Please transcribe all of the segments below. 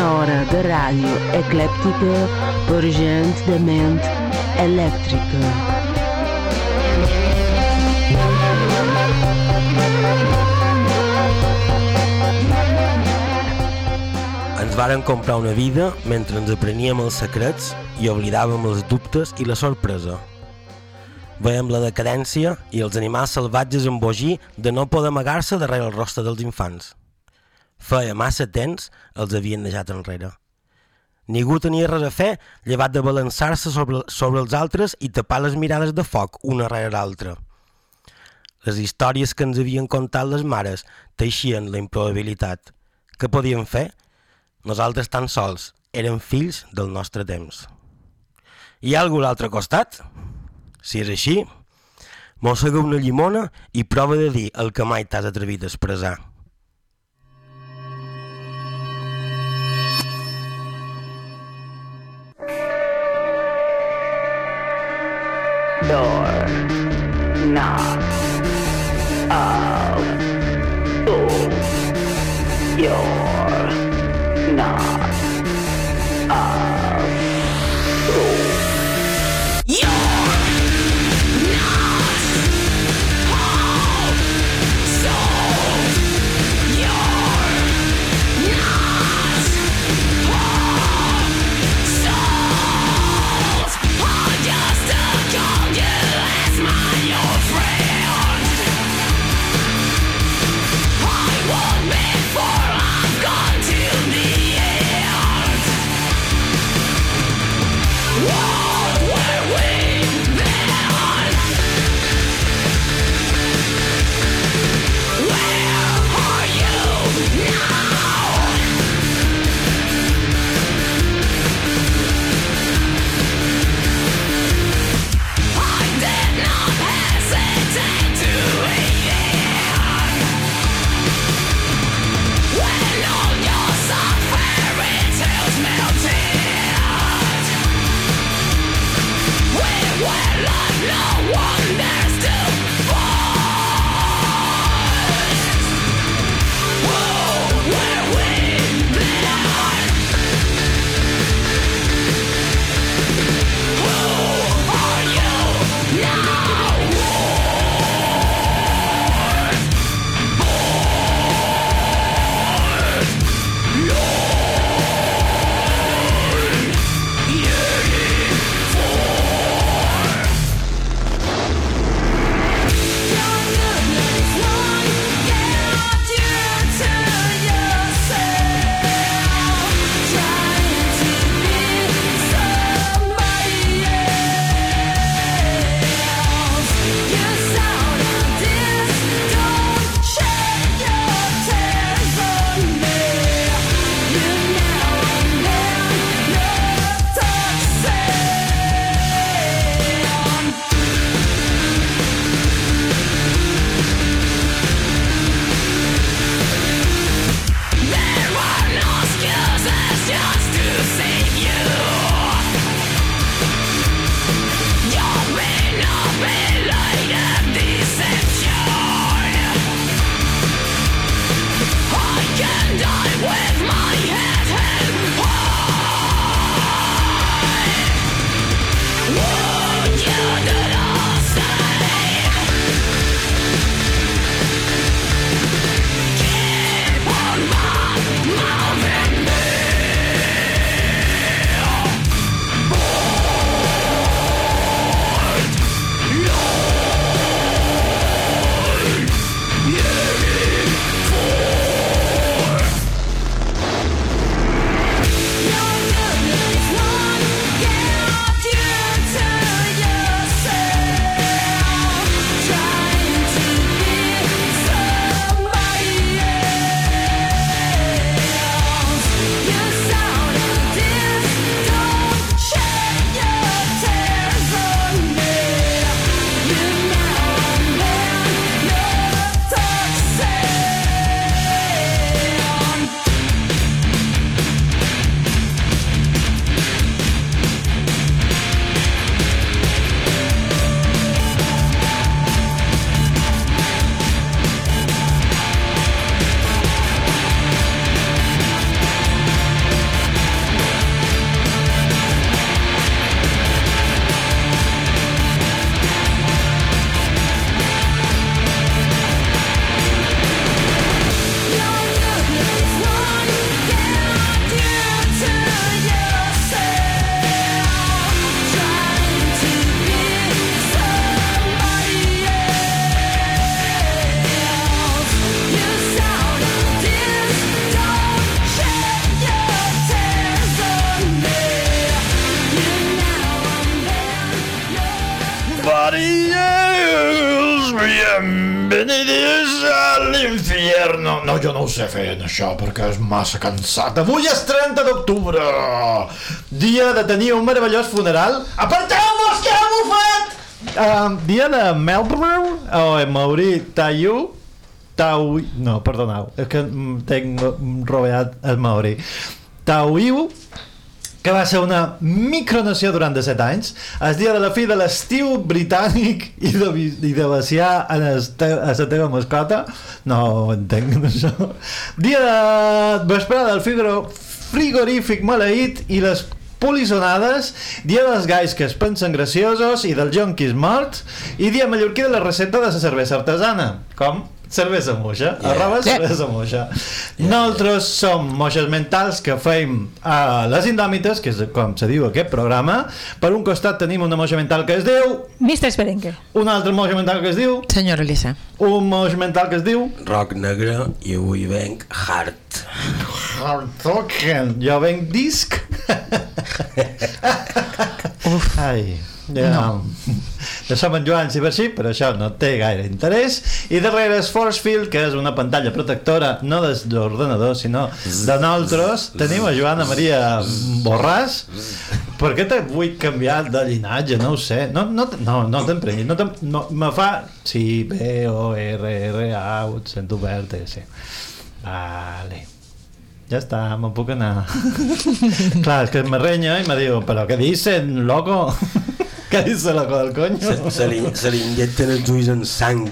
Una hora de ràdio eclèptica per gent de ment elèctrica. Ens varen comprar una vida mentre ens apreníem els secrets i oblidàvem els dubtes i la sorpresa. Veiem la decadència i els animals salvatges embogir de no poder amagar-se darrere el rostre dels infants. Feia massa temps els havien deixat enrere. Ningú tenia res a fer llevat de balançar-se sobre, sobre els altres i tapar les mirades de foc una rere l'altra. Les històries que ens havien contat les mares teixien la improbabilitat. Què podíem fer? Nosaltres tan sols érem fills del nostre temps. Hi ha algú a l'altre costat? Si és així, mossega una llimona i prova de dir el que mai t'has atrevit a expressar. You're not a fool. You're sé en això perquè és massa cansat. Avui és 30 d'octubre, dia de tenir un meravellós funeral. Aparteu-vos, que heu bufat! Uh, dia de Melbourne, o oh, Mauri Tayu, Tau... No, perdoneu, és que mm, tinc mm, rodeat el Maori. Tauiu, que va ser una micronació durant 17 anys, el dia de la fi de l'estiu britànic i de, i de vaciar en te, a la teva mascota. No ho entenc, això. Dia de vesprada del figro, frigorífic maleït i les polisonades, dia dels gais que es pensen graciosos i dels jonquis morts, i dia mallorquí de la recepta de la cervesa artesana. Com? Cervesa moixa, Yeah. arroba cervesa moixa. Nosaltres som moixes mentals que feim a les indòmites, que és com se diu aquest programa. Per un costat tenim una moixa mental que es diu, Mister Esperenque. una altra moixa mental que es diu, Senyora Elisa. un moix mental que es diu Rock negre i avui venc hard. Hartoken. Jo venc disc. Uf. Ai, ja. No. Som en Joan Cibercí, però això no té gaire interès. I darrere és Forcefield, que és una pantalla protectora, no des d'ordenador, sinó de nosaltres. Tenim a Joana Maria Borràs. Per què te vull canviar de llinatge? No ho sé. No, no, no, no t'emprenyis. No, no, me fa... Sí, B, O, R, R, A, sento obert, sí. Vale. Ja està, me'n puc anar. Clar, és que me renya i me diu, però què dicen, loco? Què dice loco del coño? Se, se, li, se li inyecten els ulls en sang.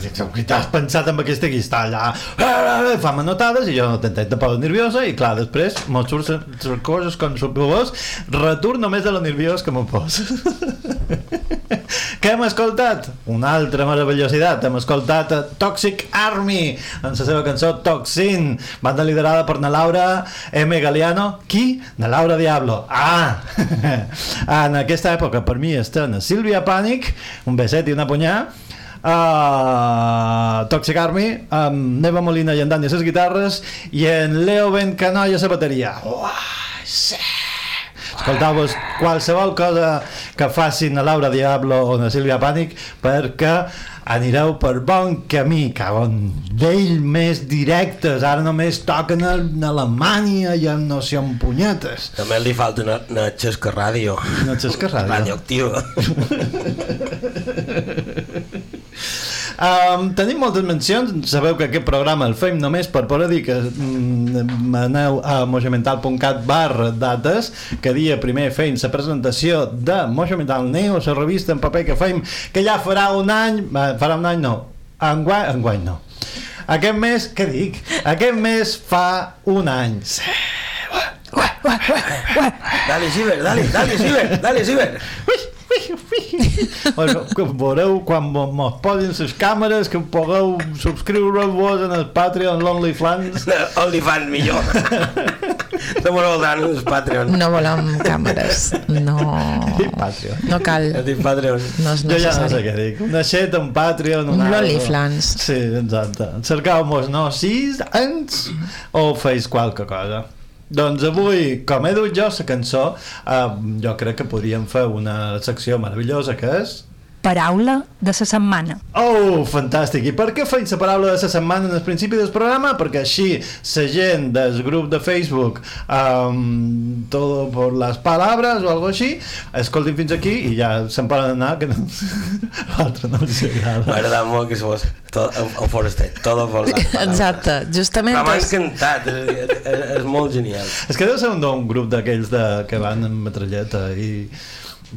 Que t'has pensat amb aquesta que està allà eh, fa manotades i jo no t'entenc de por nerviosa i clar, després m'ho surt les coses com superiors retur només de lo nerviós que m'ho pos què hem escoltat? una altra meravellositat hem escoltat a Toxic Army en la seva cançó Toxin banda liderada per na Laura M. Galeano qui? na Laura Diablo ah! en aquesta època per mi estrena Sílvia Pànic un beset i una punyà uh, Toxic Army amb Neva Molina i en Dani a les guitarres i en Leo Ben Canoia a la bateria Uah, sí. Escoltau-vos qualsevol cosa que facin a Laura Diablo o a Sílvia Pànic perquè anireu per bon camí cabon d'ell més directes ara només toquen a Alemanya i en no sé on punyetes També li falta una, una xesca ràdio. ets que ràdio Radioactiva. Um, tenim moltes mencions, sabeu que aquest programa el fem només per poder dir que mm, aneu a mojomental.cat barra dates, que dia primer feim la presentació de Mojo Mental Neo, la revista en paper que fem, que ja farà un any, eh, farà un any no, enguany, enguany no. Aquest mes, què dic? Aquest mes fa un any. Dale, Ciber, dale, dale, Ciber, dale, Ciber. Bueno, que veureu quan mo- mos posin les càmeres que pugueu subscriure-vos en el Patreon l'OnlyFans OnlyFans millor. No me voldran els Patreon. No volem càmeres. No... Patreon No cal. Patreon. No és Jo ja no sé què dic. Una xeta, un Patreon, Un. OnlyFans. Sí, exacte. Cercau-nos, no, sis anys o feis qualque cosa. Doncs avui, com he dut jo la cançó, eh, jo crec que podríem fer una secció meravellosa que és... Paraula de la setmana. Oh, fantàstic! I per què feim la paraula de la setmana en el principi del programa? Perquè així la gent del grup de Facebook um, todo por las palabras o algo així escoltin fins aquí i ja se'n poden anar que no... l'altre no els agrada. M'agrada molt que fos tot, en forestet, tot por las palabras. Exacte, justament Però m'ha és, encantat, és, és, és molt genial. És que deu ser un, un grup d'aquells de, que van amb metralleta i...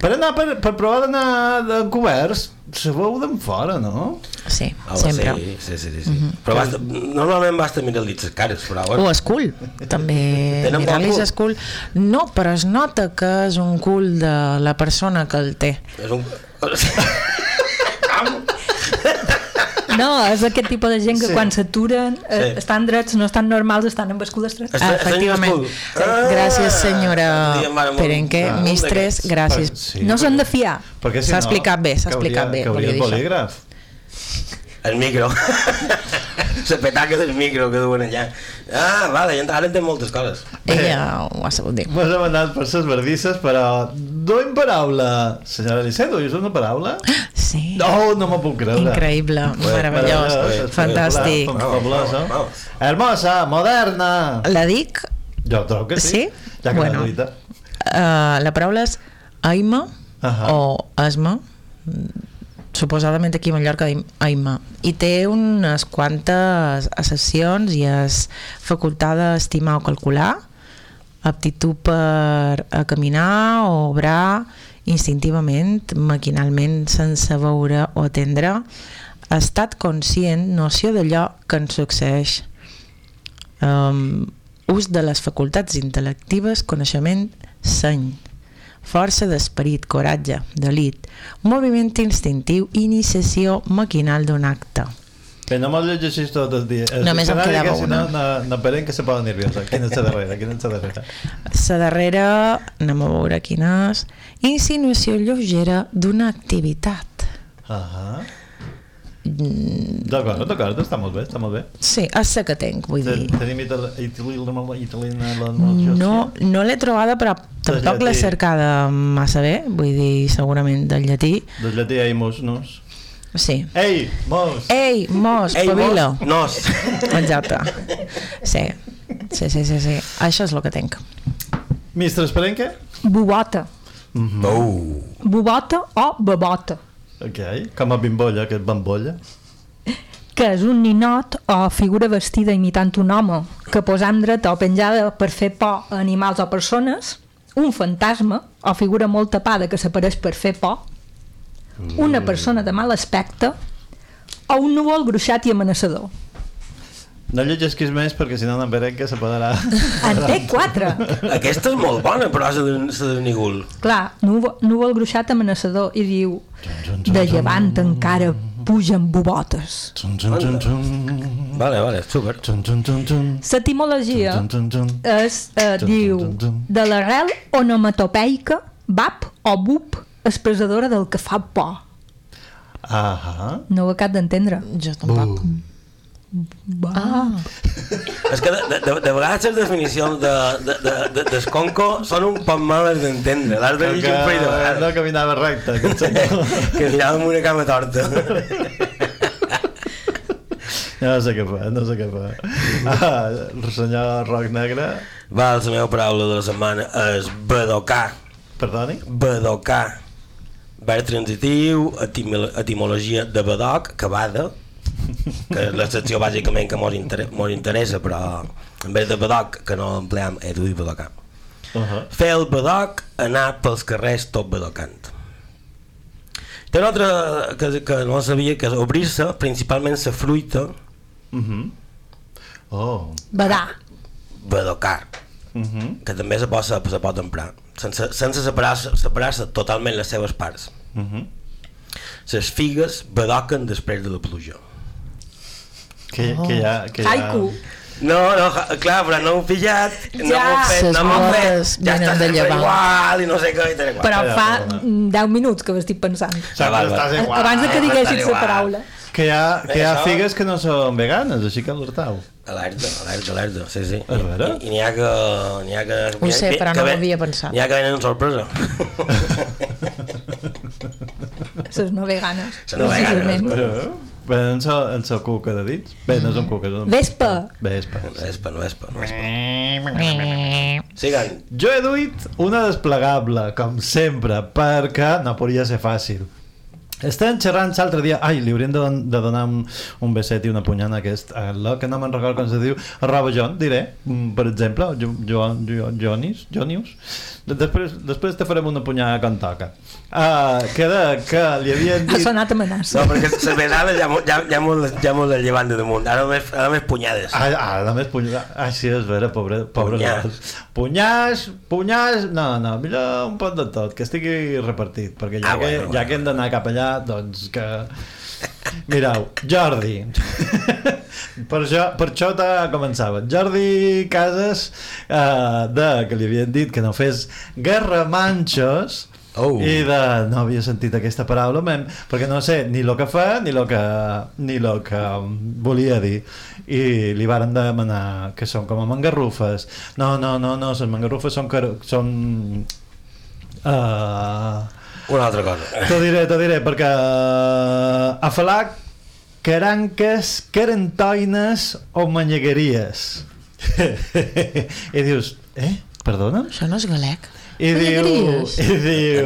Per anar, per, per provar d'anar de coberts, se veu d'en fora, no? sí, Ah, sempre. Sí, sí, sí. sí. Però basta, normalment basta mirar-li les cares, però... O és cul, també Tenen bon mirar-li cul? és cul. No, però es nota que és un cul de la persona que el té. És un... No, és aquest tipus de gent que Sí. quan s'aturen eh, Sí. estan drets, no estan normals, estan amb el cul estret. Està- Ah, efectivament. Escul. Gràcies, senyora Ah, Perenque. ah, Mistres, gràcies. Sí, no s'han de fiar. Perquè si S'ha no, explicat bé, s'ha explicat bé, cauria el bolígraf. El micro. La petaca del micro que duen allà. Ah, vale, ja- ara entenc moltes coses. Ella ho ha sabut dir. Mos hem anat per ses verdisses, però duim paraula. Senyora Licet, duis una paraula? Sí. No, no m'ho puc creure. Increïble, meravellós, Meravellós, fantàstic. espectacular, Fabuloso. Vamos. Hermosa, moderna. La dic? Jo trobo que sí. Sí? Ja que Bueno. bueno. Uh, la paraula és aima Ahà. o asma suposadament aquí a Mallorca aima i té unes quantes accessions i és facultat d'estimar o calcular aptitud per a caminar o obrar instintivament, maquinalment, sense veure o atendre, estat conscient, noció d'allò que ens succeeix, um, ús de les facultats intel·lectives, coneixement, seny, força d'esperit, coratge, delit, moviment instintiu, iniciació maquinal d'un acte. Bé, no me'l llegeixis tot el dia. El Només em quedava que si una. No, no, no peren que se posa nerviosa. Quina és la darrera? Quina és la darrera? La darrera, anem a veure quina és, insinuació lleugera d'una activitat. Ahà. Mm. D'acord, d'acord, està molt bé, està molt bé. Sí, és la que tinc, vull dir. Ten- Tenim itali- itali- italiana la No, no l'he trobada, però tampoc l'he cercada massa bé, vull dir, segurament del llatí. Del llatí ai mos, nos. Sí. Ei, mos! Ei, mos, Ei, pavila. mos, nos. Exacte. Sí. Sí, sí, sí, sí. Això és el que tinc. Mistre Esperenque? Bubota. Oh. Bubota o babota. Ok, com a bimbolla, que és bambolla. que és un ninot o figura vestida imitant un home que posant dreta o penjada per fer por a animals o persones, un fantasma o figura molt tapada que s'apareix per fer por, una persona de mal aspecte o un núvol gruixat i amenaçador. No llegesquis més perquè si no no verem que se podrà... En té quatre. Aquesta és molt bona, però és de, de Nigul. Clar, núvol, núvol gruixat amenaçador i diu de llevant encara pugen tun. Vale, vale, super. L'etimologia és, eh, diu, de l'arrel onomatopeica, bap o bup, expressadora del que fa por. Ahà. No ho acabo d'entendre. Jo tampoc. Ah. És que de, de, de, de vegades les definicions de, de, de, de, d'esconco són un poc males d'entendre. L'has de Que, llegir un parell de no vegades. caminava recte, senyor. Que miràvem una cama torta. No sé què fa, no sé què fa. Ah, el senyor Roc Negre, Va, la meva paraula de la setmana és badocar. perdoni? Badocar. Verb transitiu, etimolo- etimologia de badoc, que bada, que és la secció bàsicament que mos, inter mos interessa, però en vez de badoc, que no empleam, he de dir badocar. Uh -huh. Fer el badoc, anar pels carrers tot badocant. Té una altra que, que no sabia, que és obrir-se principalment la fruita, Uh -huh. Oh. Badà. badocar, Uh -huh. que també se pot, se, se pot emprar, sense, sense separar-se separar totalment les seves parts. Uh -huh. Les figues badoquen després de la pluja. Que, que hi ha... Que ha... Haiku. No, no, ja- clar, però no ho he pillat, no Ja. m'ho he fet, no m'ho he fet, ja venen està de sempre llevant. igual i no sé què i tal i qual. Però fa perdona. mm, 10 minuts que ho estic pensant. Sempre val, val. estàs igual. Abans de que diguessis la paraula. Que hi ha, que hi ha Això- figues que no són veganes, així que alertau. Alerta, alerta, alerta, sí, sí. I, i n'hi ha que... N'hi ha que Ho sé, però que no ho havia pensat. N'hi ha que venen sorpresa. Les no veganes. Les no veganes. precisament. Bé, en so, en so cuca de dits? Bé, no és un cuca, és un... Vespa. Vespa. Vespa, no vespa, no vespa. Siguen. Jo he duit una desplegable, com sempre, perquè no podria ser fàcil. Estem xerrant l'altre dia... Ai, li hauríem de, don de donar un, un beset i una punyana a aquest... A la que no me'n recordo com se diu. Arroba John, diré. Mm, Per exemple, jo, jo, jo, Jonis, Jonius. Després, després te farem una punyada com toca. Uh, que, de, que li havien Ha dit... sonat amenaça. No, perquè les besades ja, ja, ja, mos les- ja mos les llevan de damunt. Ara només, ara només punyades. Ah, ah, només punyar. Ah, sí, és vera, pobre, pobre Punyàs. gos. Punyàs, punyàs... No, no, millor un pot de tot, que estigui repartit, perquè ja, Ah, que, bueno, ja bueno. que hem d'anar cap allà, doncs que... Mireu, Jordi. per, això, per això te començava. Jordi Casas, eh, de, que li havien dit que no fes garramanxos, Oh. i de, no havia sentit aquesta paraula mem, perquè no sé ni el que fa ni el que, ni lo que um, volia dir i li varen demanar que són com a mangarrufes no, no, no, no, les mangarrufes són, car- són uh, Una altra cosa. T'ho diré, t'ho diré, perquè eh, a falar caranques, carantoines o manyegueries. I dius, eh? Perdona? Això no és galec. I diu, i diu...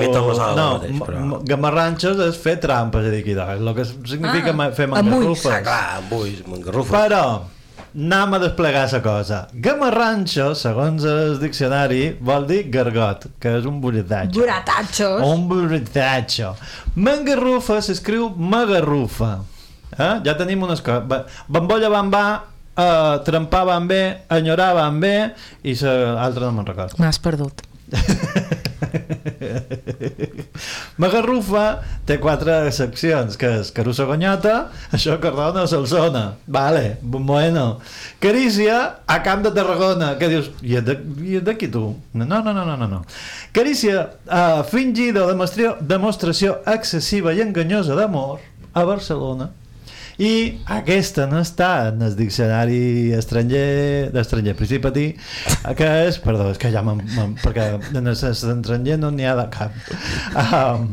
No, mateix, però- gamarranxos és fer trampes, és a dir, aquí dalt, el que significa Ah, fer amb mangarrufes. Ah, clar, amb ulls, amb garrufes. Però, anem a desplegar la cosa. Gamarranxo, segons el diccionari, vol dir gargot, que és un buretatge. Buratatxos. Un buretatge. Mangarrufa s'escriu magarrufa. Eh? Ja tenim unes coses. Ba- Bambolla van va, uh, trempar van bé, enyorar van bé, i l'altra no me'n recordo. M'has perdut. Magarrufa té quatre seccions, que és Caruso Gonyota, això Cardona Solsona, vale, bueno. Carícia a Camp de Tarragona, que dius, i d'aquí tu? No, no, no, no, no. no. Carícia uh, fingida demostració excessiva i enganyosa d'amor a Barcelona. I aquesta no està en el diccionari estranger d'estranger principatí que és, perdó, és que ja m'em- m'em- perquè en l'estranger no n'hi ha de cap um,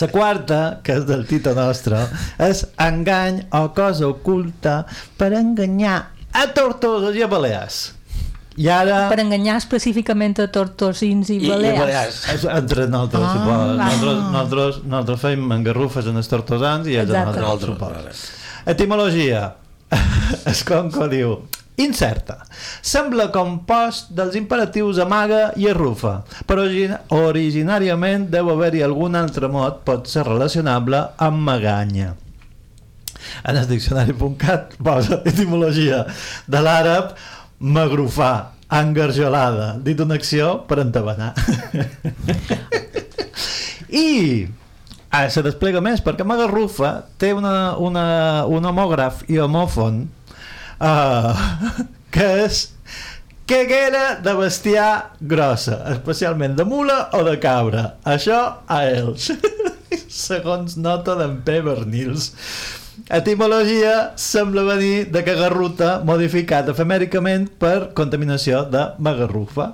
la quarta, que és del Tito Nostre, és engany o cosa oculta per enganyar a Tortosa i a Balears. I ara... Per enganyar específicament a tortosins i, I, i balears. Balears. És Entre nosaltres, Ah, suposo. Nosaltres, nosaltres, nosaltres fem mangarrufes en els tortosans i ells en nosaltres, Nosaltres, suposo. Etimologia. Esconco diu incerta. Sembla compost dels imperatius amaga i arrufa, però origin originàriament deu haver-hi algun altre mot pot ser relacionable amb maganya. En el diccionari.cat posa etimologia de l'àrab magrufar, engarjolada, dit una acció per entabanar. I ah, se desplega més perquè Magarrufa té una, una, un homògraf i homòfon uh, que és caguera de bestiar grossa, especialment de mula o de cabra. Això a ells. Segons nota d'en P. Bernils. Etimologia sembla venir de cagarruta modificat efemèricament per contaminació de magarrufa.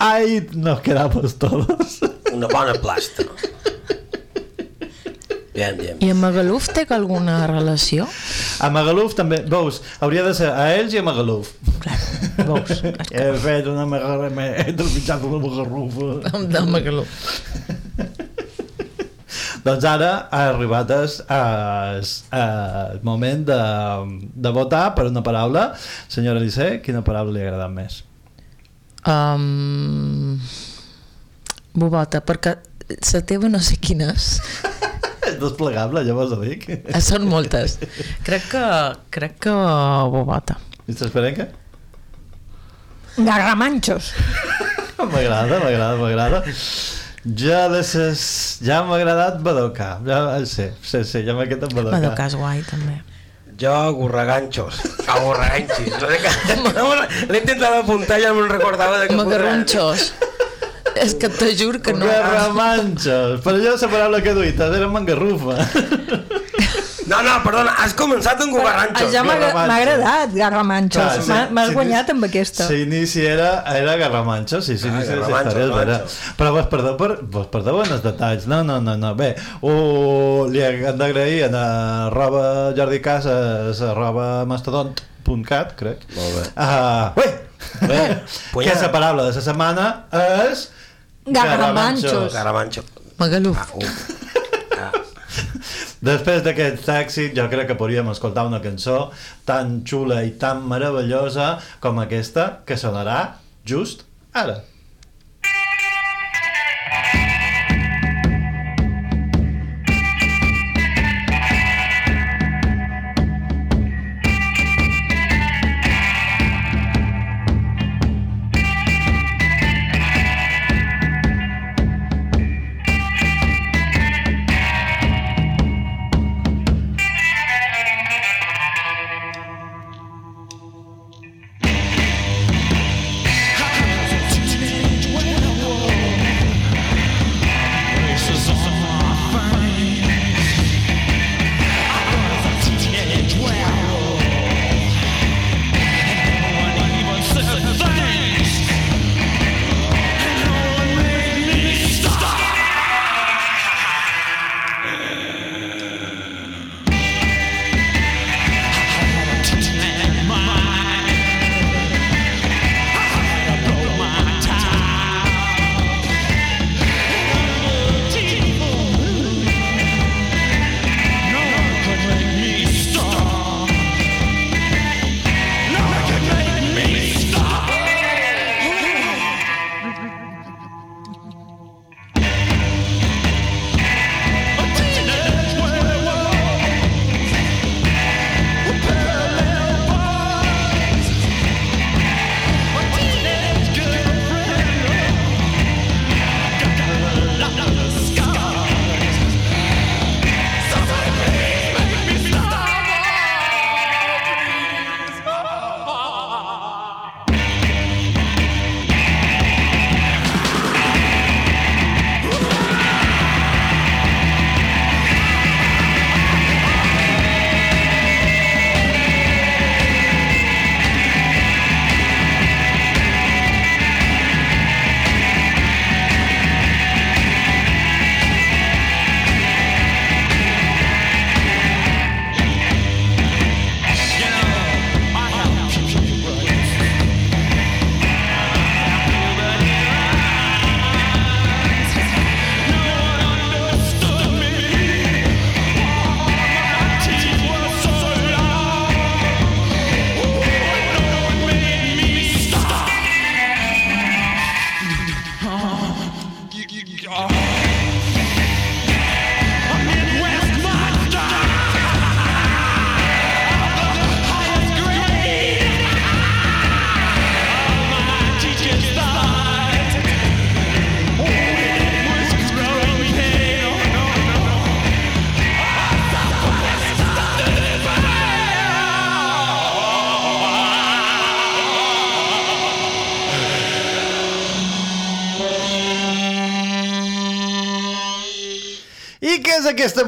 Ai, nos quedamos todos. Una bona plasta. Bien, bien. I amb Magaluf té alguna relació? A Magaluf també, veus, hauria de ser a ells i a Magaluf. Clar, veus? He fet una magarra, he trepitjat una magarrufa. Del Magaluf. Doncs ara ha arribat el, el, el moment de, de votar per una paraula. Senyora Elisé, quina paraula li ha agradat més? Um, bobota, perquè la teva no sé quina és. És desplegable, llavors ho dic. Eh, Són moltes. Crec que, crec que bobota. Mr. Esperenca? Garramanxos. M'agrada, m'agrada, m'agrada. Ja de ses... Ja m'ha agradat Badoca. Ja, sí, sí, sí, ja m'ha quedat Badoca. Madoka és guai, també. Jo, gorraganxos. Ah, gorraganxis. No sé què... L'he intentat apuntar i ja no me'n recordava de què Magarronxos. És que te juro que no... Garramanxos. Per allò la paraula que duites era mangarrufa. No, no, perdona, has començat amb gorraganxos. Ja m'ha Garramanxos. agradat, Garramanxos. M'ha- M'has sí, guanyat sí. amb aquesta. S'inici era, era Garramanxo, sí, sí, Ah, sí, sí, Garramanxo, sí, és vera. Garramanxo. Però vos perdó, per, vos perdó en els detalls. No, no, no, no. Bé, uh, li hem d'agrair a arroba Jordi Casas, arroba mastodont.cat, crec. Molt bé. Uh, ué! Bé, que pues ja. la paraula de la setmana és... Garramanxos. Garamanxo. Magaluf. Ah, uf. Després d'aquest èxit, jo crec que podríem escoltar una cançó tan xula i tan meravellosa com aquesta, que sonarà just ara.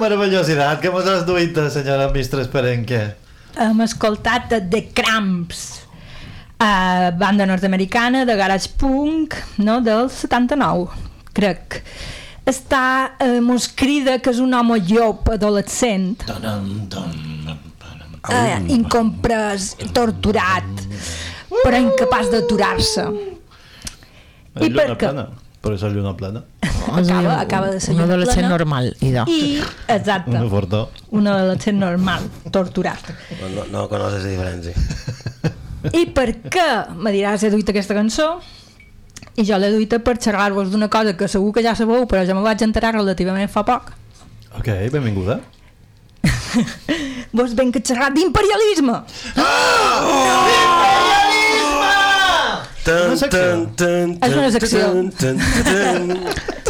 Meravellositat que mos has duit, senyora Mistres Perenque? Hem escoltat de The Cramps, uh, banda nord-americana de garage punk, no, del 79, crec. Està, eh, mos crida que és un home llop adolescent, Tanam, tam, eh, incomprès, torturat, però incapaç d'aturar-se. I per què? Plena. Per això lluna plena. Acaba, acaba de ser Un adolescent plena. normal, idò. I, exacte, Una fortó. un adolescent normal, torturat. No, no, no coneixes la diferència. I per què me diràs he duit aquesta cançó? I jo l'he duita per xerrar-vos d'una cosa que segur que ja sabeu, però jo me vaig enterar relativament fa poc. Ok, benvinguda. Vos ben que xerrar d'imperialisme! Tan, Una secció. Tan, tan, És una tan, secció. tan, tan, tan,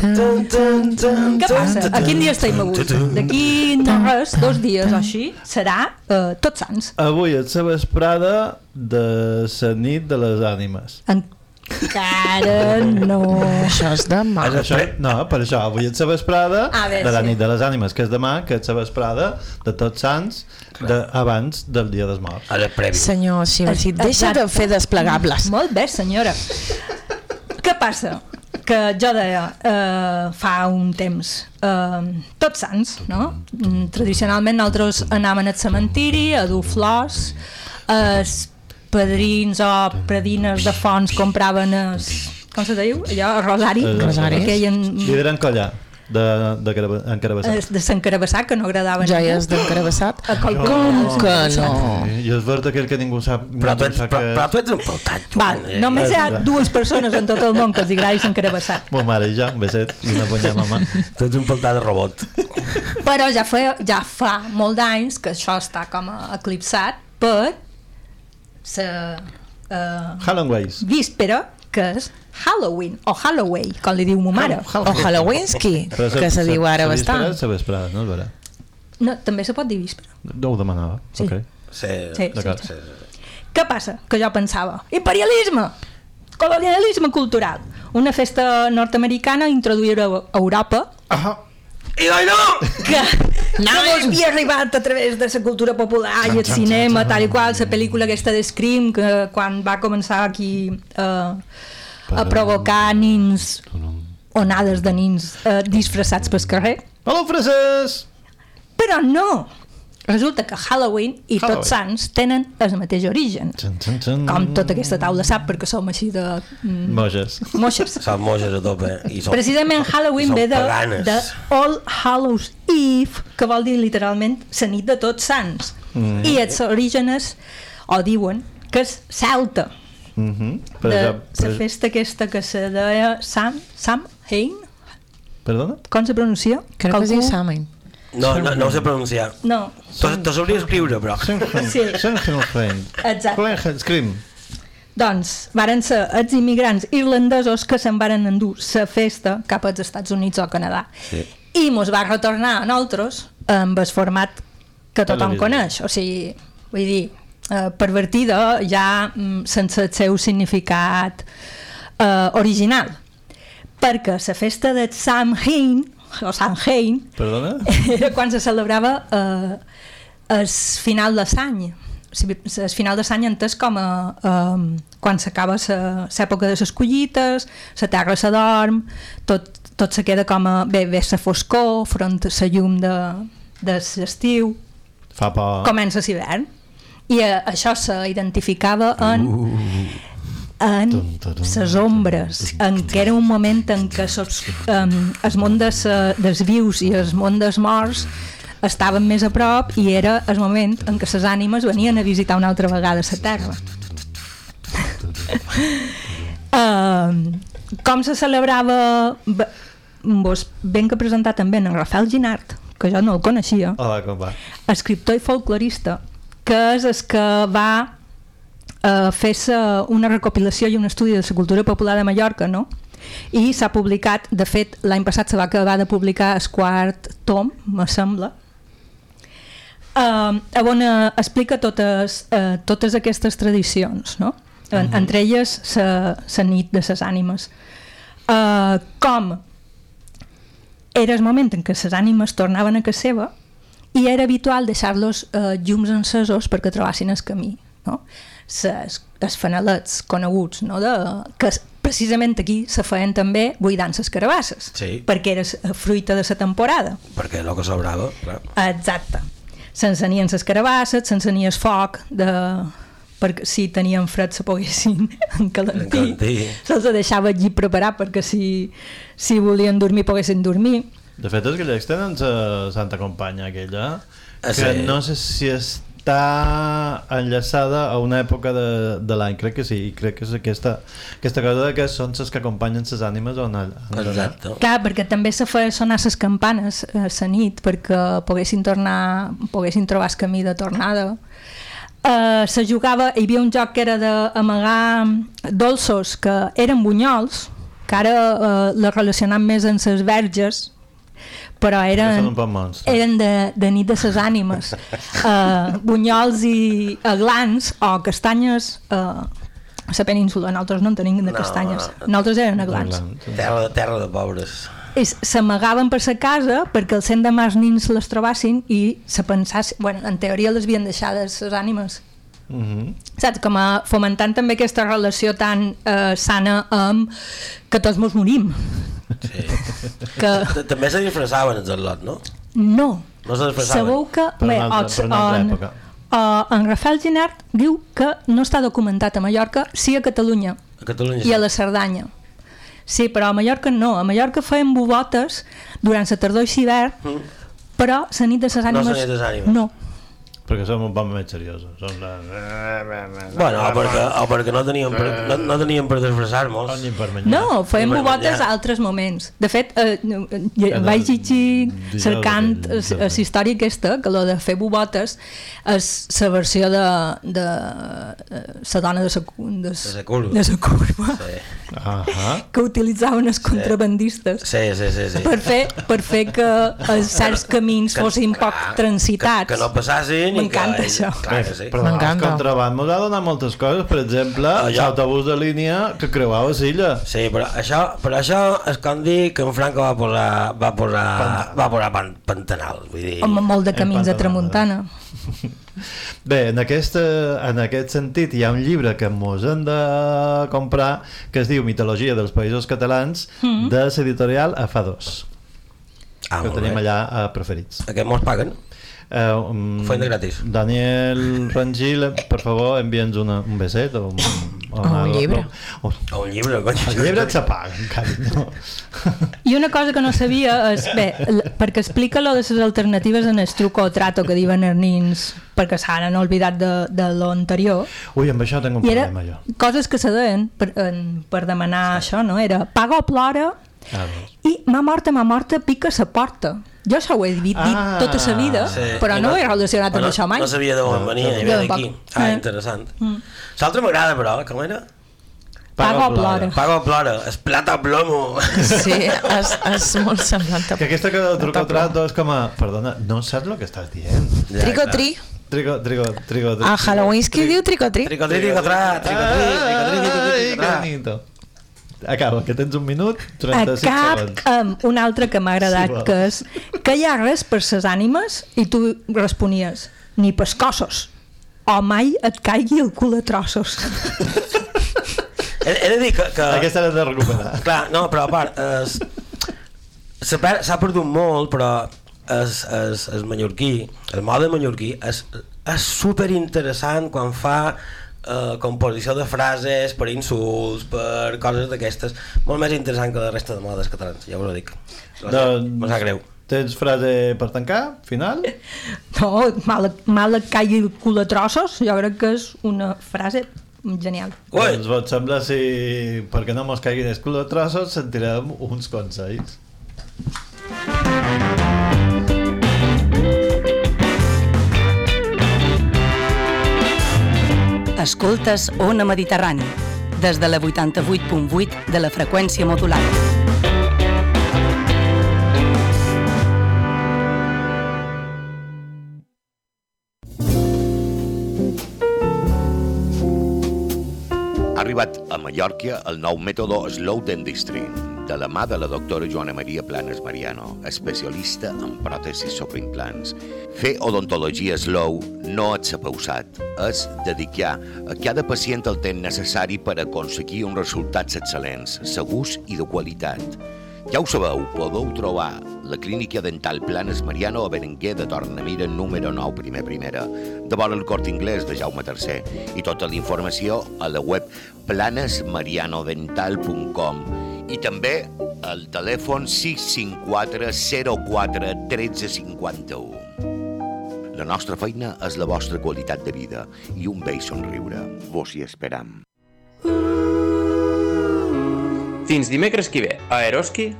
tan, tan, tan, Què passa? A quin dia estem avui? D'aquí no res, dos dies o així, serà uh, Tots Sants. Avui és la vesprada de la nit de les ànimes. Encara no. Això és demà. És Això, no, per això, avui és la vesprada A veure, de la sí. nit de les ànimes, que és demà, que és la vesprada de tots sants de, abans del dia dels morts. Ara previ. Senyor Xiversit, deixa de fer desplegables. Molt bé, senyora. Què passa? Que jo deia eh, fa un temps eh, tots sants, no? Mm, Tradicionalment nosaltres anàvem al cementiri a dur flors, els padrins o predines de fonts compraven els, com se diu? Allò, el rosari. El rosari. Aquell en, Li diran collar de, de, caraba- en carabassat. els de Sant Carabassat, que no agradaven Joies d'encarabassat. Com que no? I és verd aquell que ningú sap. Però tu ets, que... però tu ets un peltat, Val, eh? només hi ha dues persones en tot el món que els agradi Sant Carabassat. Mo mare jo, un beset i una ponya a mamà. Tu ets un peltat de robot. Però ja fa, ja fa molt d'anys que això està com a eclipsat per la uh, Halloween. víspera que és Halloween o Halloween, com li diu ma mare. O Halloweenski, que se diu ara bastant. La vesprada, no és vera? No, també se pot dir víspera. No ho demanava. Sí. Ok. Sí, Sí, D'acord. sí, sí. Què passa? Que jo pensava, imperialisme, colonialisme cultural, una festa nord-americana introduïda a Europa Ah, I doi no! que, que mos havia arribat a través de la cultura popular i el cinema, tal i qual, la pel·lícula aquesta de Scream, que quan va començar aquí eh, a provocar nins, onades de nins eh, disfressats pel carrer. Hola, frases! Però no! Resulta que Halloween i Halloween. Tots Sants tenen el mateix origen. Txan, txan, txan. Com tota aquesta taula sap, perquè som així de mm, Moges. moixes. Són moges a tope. I són, Precisament Halloween ve de, paganes. de All Hallows Eve, que vol dir literalment la nit de tots sants. Mm. I els orígenes, o diuen, que és celta, Mm -hmm. per de la per... festa aquesta que se deia Sam, Sam Hain, Perdona? com se pronuncia? Crec que es diu Samin. No, no, no ho sé pronunciar. No, te sabria escriure, però. Sí. Exacte. Scream. Doncs varen ser els immigrants irlandesos que se'n varen endur la festa cap als Estats Units o Canadà. Sí. I mos va retornar a nosaltres amb el format que tothom Televisió. coneix. O sigui, vull dir, eh, pervertida ja mm, sense el seu significat eh, original. Perquè la festa de Samhain, o Samhain, Perdona? era quan se celebrava eh, el final de l'any el final de l'any entès com a eh, quan s'acaba l'època de les collites la terra s'adorm tot, tot se queda com a bé, bé la foscor front a la llum de, de l'estiu Fa por. comença l'hivern i eh, això s'identificava en en les ombres en què era un moment en què sos, um, el món des, dels vius i el món dels morts estaven més a prop i era el moment en què les ànimes venien a visitar una altra vegada la Terra um, com se celebrava vos ben que presentar també en Rafael Ginart que jo no el coneixia Hola, com va? escriptor i folclorista que és el que va eh, fer una recopilació i un estudi de la cultura popular de Mallorca no? i s'ha publicat de fet l'any passat se va acabar de publicar el quart tom, me sembla eh, on eh, explica totes, eh, totes aquestes tradicions no? en, entre elles la nit de les ànimes eh, com era el moment en què les ànimes tornaven a casa seva i era habitual deixar-los eh, llums encesos perquè trobassin el camí. No? Ses, els fanalets coneguts, no? de, que precisament aquí se feien també buidant les carabasses, Sí. perquè era fruita de la temporada. Perquè el que sobrava, clar. Exacte. S'encenien les carabasses, s'encenia el foc de... perquè si tenien fred se poguessin encalentir. Encalentir. Se'ls deixava allí preparar perquè si, si volien dormir poguessin dormir. De fet, els gallecs tenen sa Santa Companya aquella, Ah, que sí? no sé si està enllaçada a una època de, de l'any, crec que sí, i crec que és aquesta, aquesta cosa de que són les que acompanyen les ànimes on, on Exacte. Clar, perquè també se feia sonar les campanes a la nit perquè poguessin tornar, poguessin trobar el camí de tornada. Uh, se jugava, hi havia un joc que era d'amagar dolços que eren bunyols, que ara uh, la relacionam més amb les verges, però eren, eren de, de nit de ses ànimes. Uh, bunyols i aglans o castanyes uh, a la península, nosaltres no en tenim de No, castanyes, no. nosaltres eren aglans. Terra, terra de pobres. S'amagaven per sa casa perquè el cent de març nins les trobassin i se pensassin, bueno, en teoria les havien deixades les ànimes Mm -hmm. saps? Com a fomentant també aquesta relació tan eh, sana amb que tots mos morim Sí. Que També se disfressaven els al·lot, no? no No se disfressaven. sabeu que bé, en, època. o, en Rafael Ginart diu que no està documentat a Mallorca sí a Catalunya A Catalunya i a la Cerdanya sí, però a Mallorca no a Mallorca feien bobotes durant la tardor i l'hivern però la nit de les ànimes la nit de les ànimes. no Perquè som un poc més seriosos. Som la... Bueno, o perquè, o perquè no teníem per, no, no teníem per disfressar-nos. No, fèiem bobotes a altres moments. De fet, eh, eh, vaig llegir cercant la història aquesta, que lo de fer bobotes és la versió de, de eh, la dona de sa, de, De curva. de sa curva Sí. Que utilitzaven els contrabandistes Sí, sí, sí, sí. per fer, per fer que els certs camins fossin poc transitats. Que, que no passassin. M'encanta això. Clar que sí. Però el contraband m'ho ha donat moltes coses. Per exemple, Allò. l'autobús de línia que creuava l'illa. Sí, però això, però això és com dir que en Franco va posar, va posar, va posar pan, Pantanal. Vull dir, Amb molt de camins a Empantanada. tramuntana. Bé, en aquest, en aquest sentit hi ha un llibre que mos hem de comprar que es diu Mitologia dels Països Catalans Mm. de l'editorial AFA2 ah, que tenim bé. allà a Preferits Aquest mos paguen? Eh, um, Feina gratis. Daniel Rangil per favor envia'ns una, un beset o un, O un llibre. o, O un llibre, cony. el llibre et s'apaga carinyo I una cosa que no sabia és, bé, perquè explica lo de les alternatives en el truco o trato que diuen els nins, perquè s'han oblidat de, de lo anterior, ui, amb això tinc un i era problema jo coses que se deien per, en, per demanar això, no? Era paga o plora ah, doncs. i m'ha morta, m'ha morta, pica sa porta. Jo això ho he dit, dit Ah, tota la vida, Sí. però no, ho he relacionat amb no, això mai. No sabia d'on venia, ni Jo ve d'aquí. Ah, Eh. interessant. L'altre m'agrada, però, com era? Paga o plora. Pago o plora, es plata plomo. Sí, és, és molt semblant. que aquesta que del truco trato és com a perdona, no saps el que estàs dient Trico tri. trigo, trigo, trigo, trigo A Halloween qui diu trico tri? Tricotri, tricotrat, tricotri, tricotri, Ai, tricotri, que bonito. Acaba, que tens un minut, 35 Acab segons. amb un altre que m'ha agradat, Sí, que és que hi ha res per ses ànimes i tu responies, ni pescossos o mai et caigui el cul a trossos. He, he de dir que... que Aquesta l'has de recuperar. Clar, no, però a part, es, s'ha per- s'ha perdut molt, però es, es, es mallorquí, el mode mallorquí és, és super interessant quan fa eh, composició de frases per insults, per coses d'aquestes, molt més interessant que la resta de modes catalans, ja us ho dic. Doncs- No sap greu. Tens frase per tancar, final? No, mal, mal et caigui el cul a trossos, jo crec que és una frase genial. Ui, Doncs vos sembla si, perquè no mos caiguin els cul de trossos, sentirem uns consells. Escoltes Ona Mediterrani, des de la 88.8 de la freqüència modulada. Ha arribat a Mallorca el nou mètode Slow Dentistry. De la mà de la doctora Joana Maria Planes Mariano, especialista en pròtesis sobre implants. Fer odontologia slow no és pausat, és dedicar a cada pacient el temps necessari per aconseguir uns resultats excel·lents, segurs i de qualitat. Ja ho sabeu, podeu trobar la clínica dental Planes Mariano a Berenguer de Tornamira número 9, primer primera, de vora el Cort Inglés de Jaume III i tota la informació a la web planesmarianodental.com i també al telèfon 654 04 1351. La nostra feina és la vostra qualitat de vida i un vell somriure. Vos hi esperam. Fins dimecres que ve, a Eroski,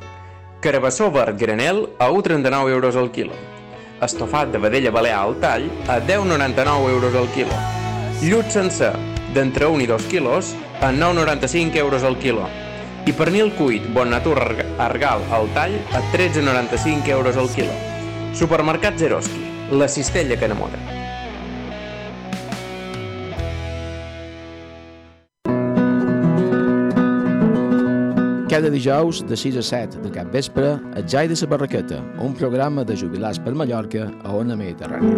carabassó verd granel a 1,39 euros al quilo. Estofat de vedella balear al tall a 10,99 euros al quilo. Llut sencer, d'entre 1 i 2 quilos, a 9,95 euros al quilo. I pernil cuit Bon Natur Argal al tall a 13,95 euros al quilo. Supermercats Eroski, la cistella que enamora. Cada dijous de 6 a 7 de cap vespre a Jai de la Barraqueta, un programa de jubilats per Mallorca a Ona Mediterrània.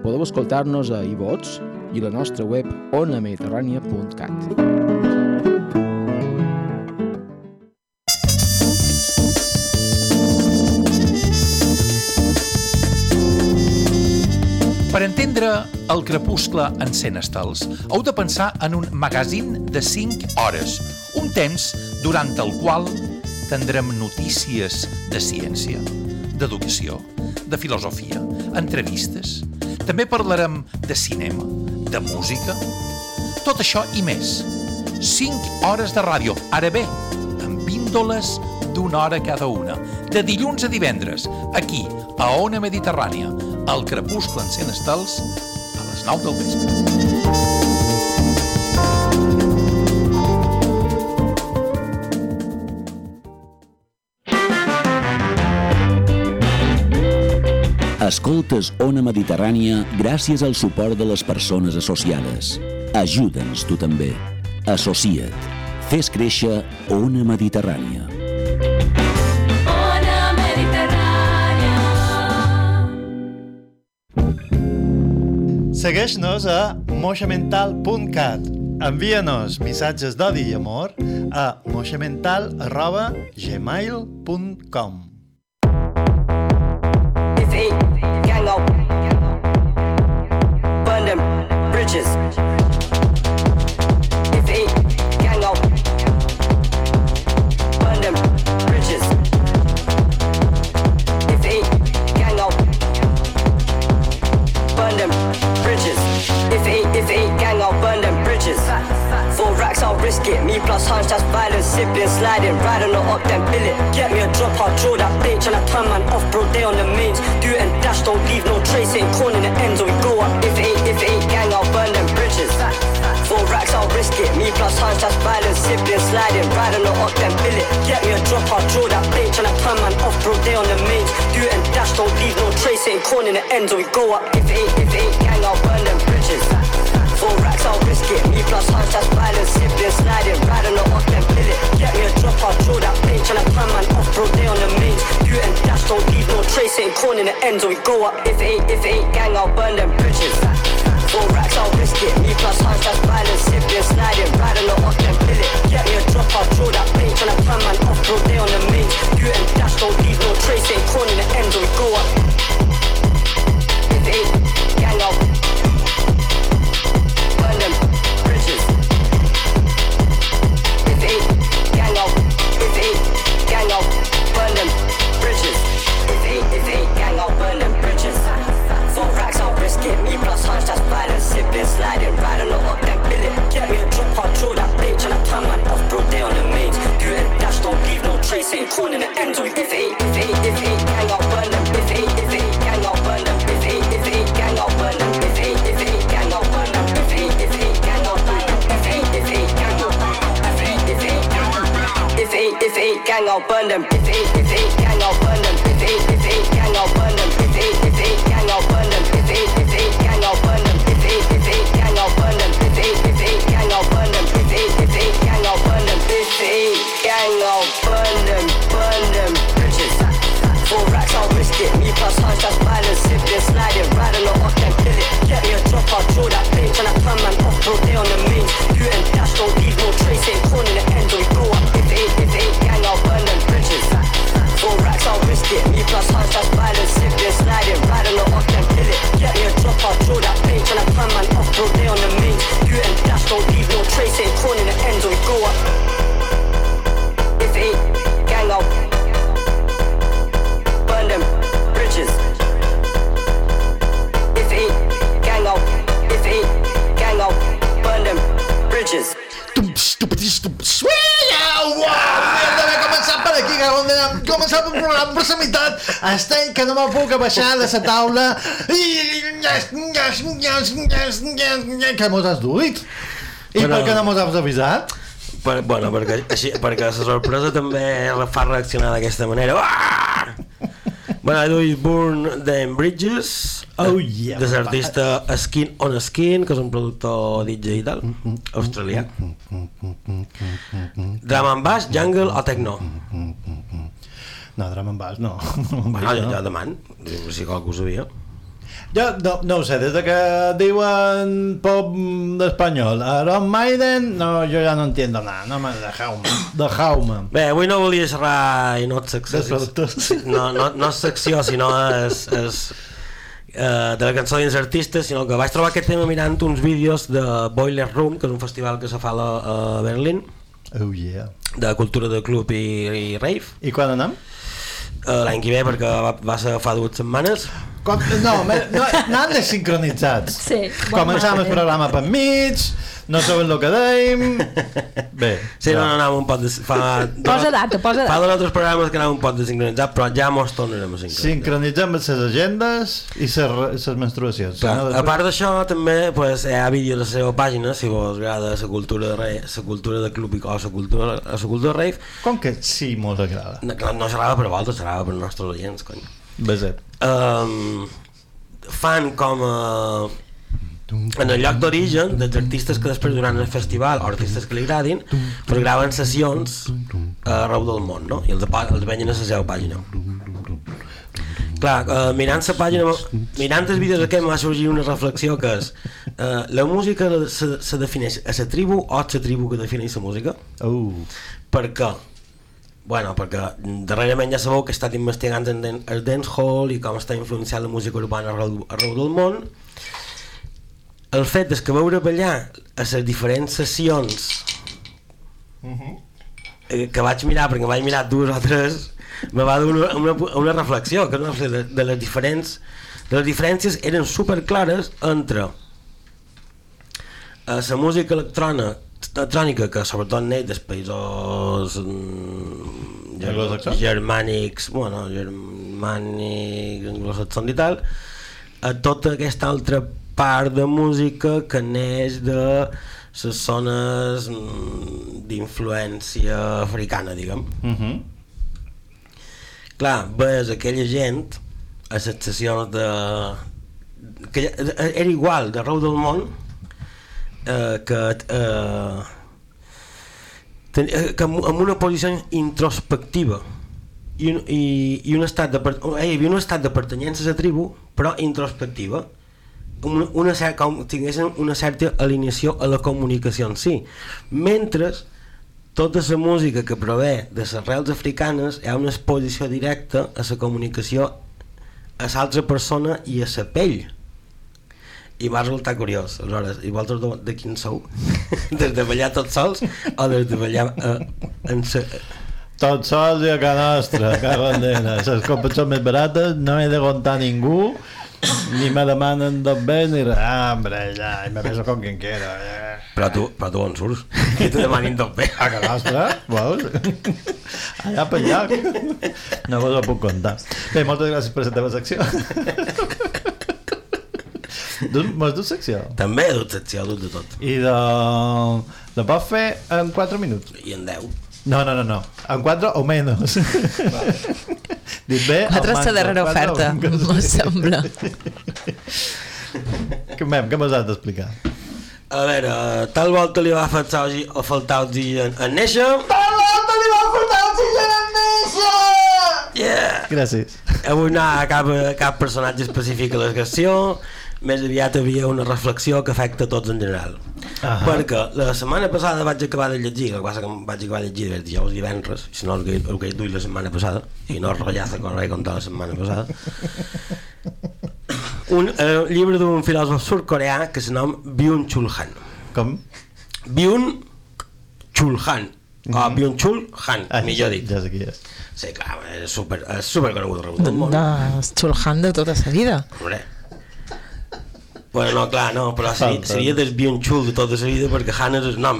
Podeu escoltar-nos a iVots i la nostra web onamediterrània.cat. Per entendre el crepuscle en 100 estels, heu de pensar en un magazín de 5 hores, un temps durant el qual tindrem notícies de ciència, d'educació, de filosofia, entrevistes. També parlarem de cinema, de música, tot això i més. 5 hores de ràdio, ara bé, píndoles d'una hora cada una, de dilluns a divendres, aquí, a Ona Mediterrània, al crepuscle en 100 estels, a les 9 del vespre. Escoltes Ona Mediterrània gràcies al suport de les persones associades. Ajuda'ns tu també. Associa't. Fes créixer Ona Mediterrània. Ona Mediterrània. Segueix-nos a moixamental.cat. Envia-nos missatges d'odi i amor a moixamental.gmail.com gang up, burn them bridges. It. Me plus hunch, that's violence. Sibling sliding, riding her up, then bill it. Get me a drop, I'll draw that and I turn man off, bro. They on the mains. Do it and dash, don't leave no trace. Ain't corn the ends, or we go up. If it ain't, if it ain't gang, I'll burn them bridges. Four racks, I'll risk it. Me plus hunch, that's violence. Sibling sliding, riding her up, then bill it. Get me a drop, I'll draw that and I turn man off, bro. They on the mains. Do it and dash, don't leave no trace. Ain't corn the ends, or we go up. If it ain't, if it ain't gang, I'll burn them bridges. Four racks, I'll risk it. Me plus hunch, that's violence. Sibling sliding, riding her up, then bill it. Get me a drop, I'll draw that and I turn man off, bro. They on the mains. It and dash, don't leave no trace. Ain't corn in the ends, or we go up. If it ain't, if it ain't gang, I'll burn them bridges. Four racks, I'll risk it. Me plus hunch, that's violence. Sibling sliding, de la taula. Que mos has duit? I Però- per què no mos has avisat? Per, bueno, perquè, així, perquè la sorpresa també la fa reaccionar d'aquesta manera. Ah! Bueno, I do is Burn Them Bridges, Oh, yeah. de l'artista Skin on Skin, que és un productor DJ i tal, australià. Drum and bass, jungle o techno? No, drum and bass, no. Bueno, jo, jo demano, si qualcú ho sabia. Jo no, no ho sé, des de que diuen pop d'espanyol, Iron Maiden, no, jo ja no entiendo nada, no me dejau-me, dejau-me. Bé, avui no volia xerrar i no és secció, no, no, no és secció, sinó és, és uh, de la cançó dins artistes, sinó que vaig trobar aquest tema mirant uns vídeos de Boiler Room, que és un festival que se fa a Berlín, Oh yeah. de cultura de club i, i rave. I quan anem? Uh, L'any que ve, perquè va, va ser fa dues setmanes. Com, no, no, anant desincronitzats. Sí, Començam el programa per mig, no sabem el que deim... Bé, Sí, no, no, anàvem un pot de... Fa, Posa data, posa Fa data. dos altres programes que anàvem un pot desincronitzat, però ja mos tornarem a sincronitzar. sincronitzem les agendes i les menstruacions. Clar, no? a part d'això també pues, hi ha vídeos a la seva pàgina si vos agrada la cultura de rei, la cultura de club i o la cultura, la cultura de rave Com que sí, mos agrada. no, clar, no xerrava per vosaltres, xerrava per nostres oients cony. Beset. um, fan com a en el lloc d'origen dels artistes que després durant el festival o artistes que li agradin pues graven sessions arreu del món no? i els, els venyen a la seva pàgina clar, uh, mirant la pàgina mirant els vídeos aquest m'ha sorgit una reflexió que és uh, la música se, se defineix a la tribu o a la tribu que defineix la música Uh. per què? Bueno, perquè darrerament ja sabeu que he estat investigant den- el dancehall i com està influenciant la música urbana arreu, arreu del món el fet és que veure ballar a les diferents sessions eh, que vaig mirar, perquè vaig mirar dues o tres me va dar una, una, una reflexió que una reflexió de, de les diferents de les diferències eren super clares entre eh, la música electrònica electrònica que sobretot neix dels països mm, germànics bueno, germànics anglosaxons i tal a tota aquesta altra part de música que neix de les zones mm, d'influència africana diguem Uh -huh. clar, ves aquella gent a les sessions de que era igual d'arreu del món eh, que eh, ten, eh, que amb, una posició introspectiva i, un- i, i un estat de eh, hi havia un estat de pertanyença a la tribu però introspectiva una, una cer com tinguessin una certa alineació a la comunicació en si mentre tota la música que prové de les arrels africanes hi ha una exposició directa a la comunicació a l'altra persona i a la pell i va resultar curiós aleshores, i vosaltres de, de quin sou? des de ballar tots sols o des de ballar eh, en sa... Tots sols i a casa nostra, dena. Les copes són més barates, no he de contar ningú, ni me demanen dos bé, ni res. Ah, hombre, ja, me beso con quien quiero. Eh. però tu, però tu on surts? que te demanin tot bé A casa nostra, veus? Allà per lloc. No vos ho puc contar. Bé, moltes gràcies per la teva secció. Mos dus secció? també he dut secció, he dut de tot I de... La pots fer en 4 minuts? i en 10 No, no, no, no. En 4 o menos. Dit bé, Quatre el és la darrera oferta, me sembla. Que, mem, què m'has de explicar? a veure, tal volta li va faltar, o faltar oxigen en néixer Tal volta li va faltar oxigen en néixer! yeah. Gràcies. avui no hi cap, cap personatge específic a la secció més aviat havia una reflexió que afecta a tots en general Ahà. perquè la setmana passada vaig acabar de llegir el que passa que vaig acabar de llegir des dijous i divendres si no el que, el que he duit la setmana passada i no rotllaza con res contra la setmana passada un eh, llibre d'un filòsof sud-coreà que se nom Byung-Chul Han Com? Byung-Chul Han o Byung-Chul Han, Ah, millor dit Ja sé qui és. sí, clar, és super, és super conegut arreu del món De Chulhan de tota la vida. Hombre. Bueno, no, clar, no, però seria, seria desviar un xul de tota la vida perquè Hannah és el nom.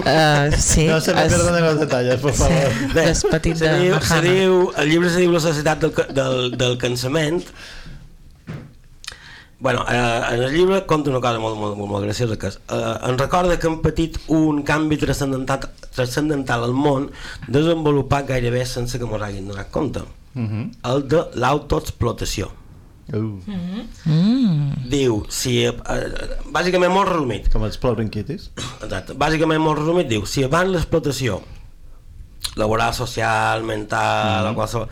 Uh, sí. No se me es- pierdan los detalles, por favor. Bé, És petit de se diu, se Hannah. diu, el llibre se diu La societat del, del, del cansament. Bueno, eh, en el llibre conta una cosa molt, molt, molt, molt graciosa que és, eh, ens recorda que hem patit un canvi transcendental, transcendental al món desenvolupat gairebé sense que ens hagin donat compte. Mhm. El de l'autoexplotació. Uh, Mm. Diu, si, eh, bàsicament molt resumit, com els pleuronquitis. Exacte. Bàsicament, molt resumit, diu, si abans l'explotació laboral, social, mental, mm -hmm. qualsevol,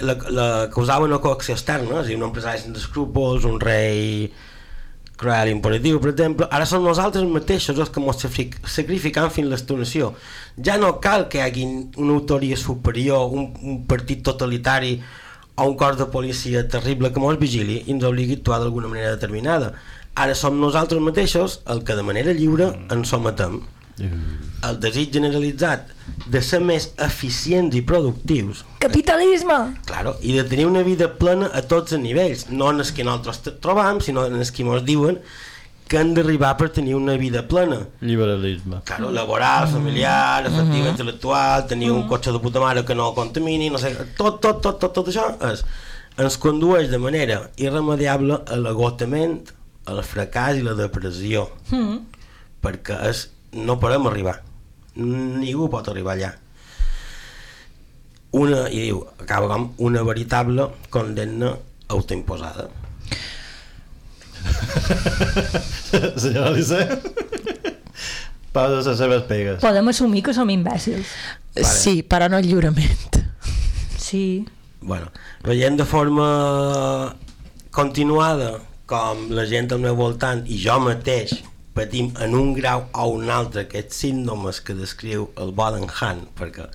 la, la causava una coacció externa, és a dir, un empresari sense escrúpols, un rei cruel i impositiu, per exemple, ara som nosaltres mateixos els que ens sacrificam fins l'extonació. Ja no cal que hi hagi una autoria superior, un, un partit totalitari o un cos de policia terrible que ens vigili i ens obligui a actuar d'alguna manera determinada. Ara som nosaltres mateixos el que de manera lliure ens sometem. El desig generalitzat de ser més eficients i productius Capitalisme! Claro, i de tenir una vida plena a tots els nivells, no en els que nosaltres trobam, sinó en els que ens diuen que han d'arribar per tenir una vida plena. Liberalisme. Claro, laboral, familiar, afectiva, intel·lectual, tenir un cotxe de puta mare que no contamini, no sé, tot, tot, tot, tot, tot això és, ens condueix de manera irremediable a l'agotament, al fracàs i la depressió, Mm. perquè és, no podem arribar. Ningú pot arribar allà. Una, i diu, acaba com una veritable condemna autoimposada. Senyora Alice, pausa les seves pegues. Podem assumir que som imbècils. Sí, però no lliurement. Sí. bueno, veient de forma continuada com la gent al meu voltant i jo mateix patim en un grau o un altre aquests símptomes que descriu el Bodenham perquè